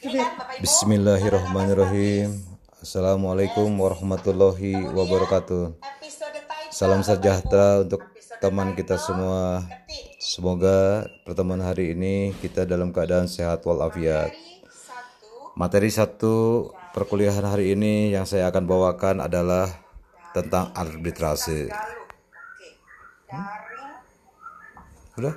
Bismillahirrahmanirrahim. Assalamualaikum warahmatullahi wabarakatuh. Salam sejahtera untuk teman kita semua. Semoga pertemuan hari ini kita dalam keadaan sehat walafiat. Materi satu perkuliahan hari ini yang saya akan bawakan adalah tentang arbitrase. Hmm? Udah?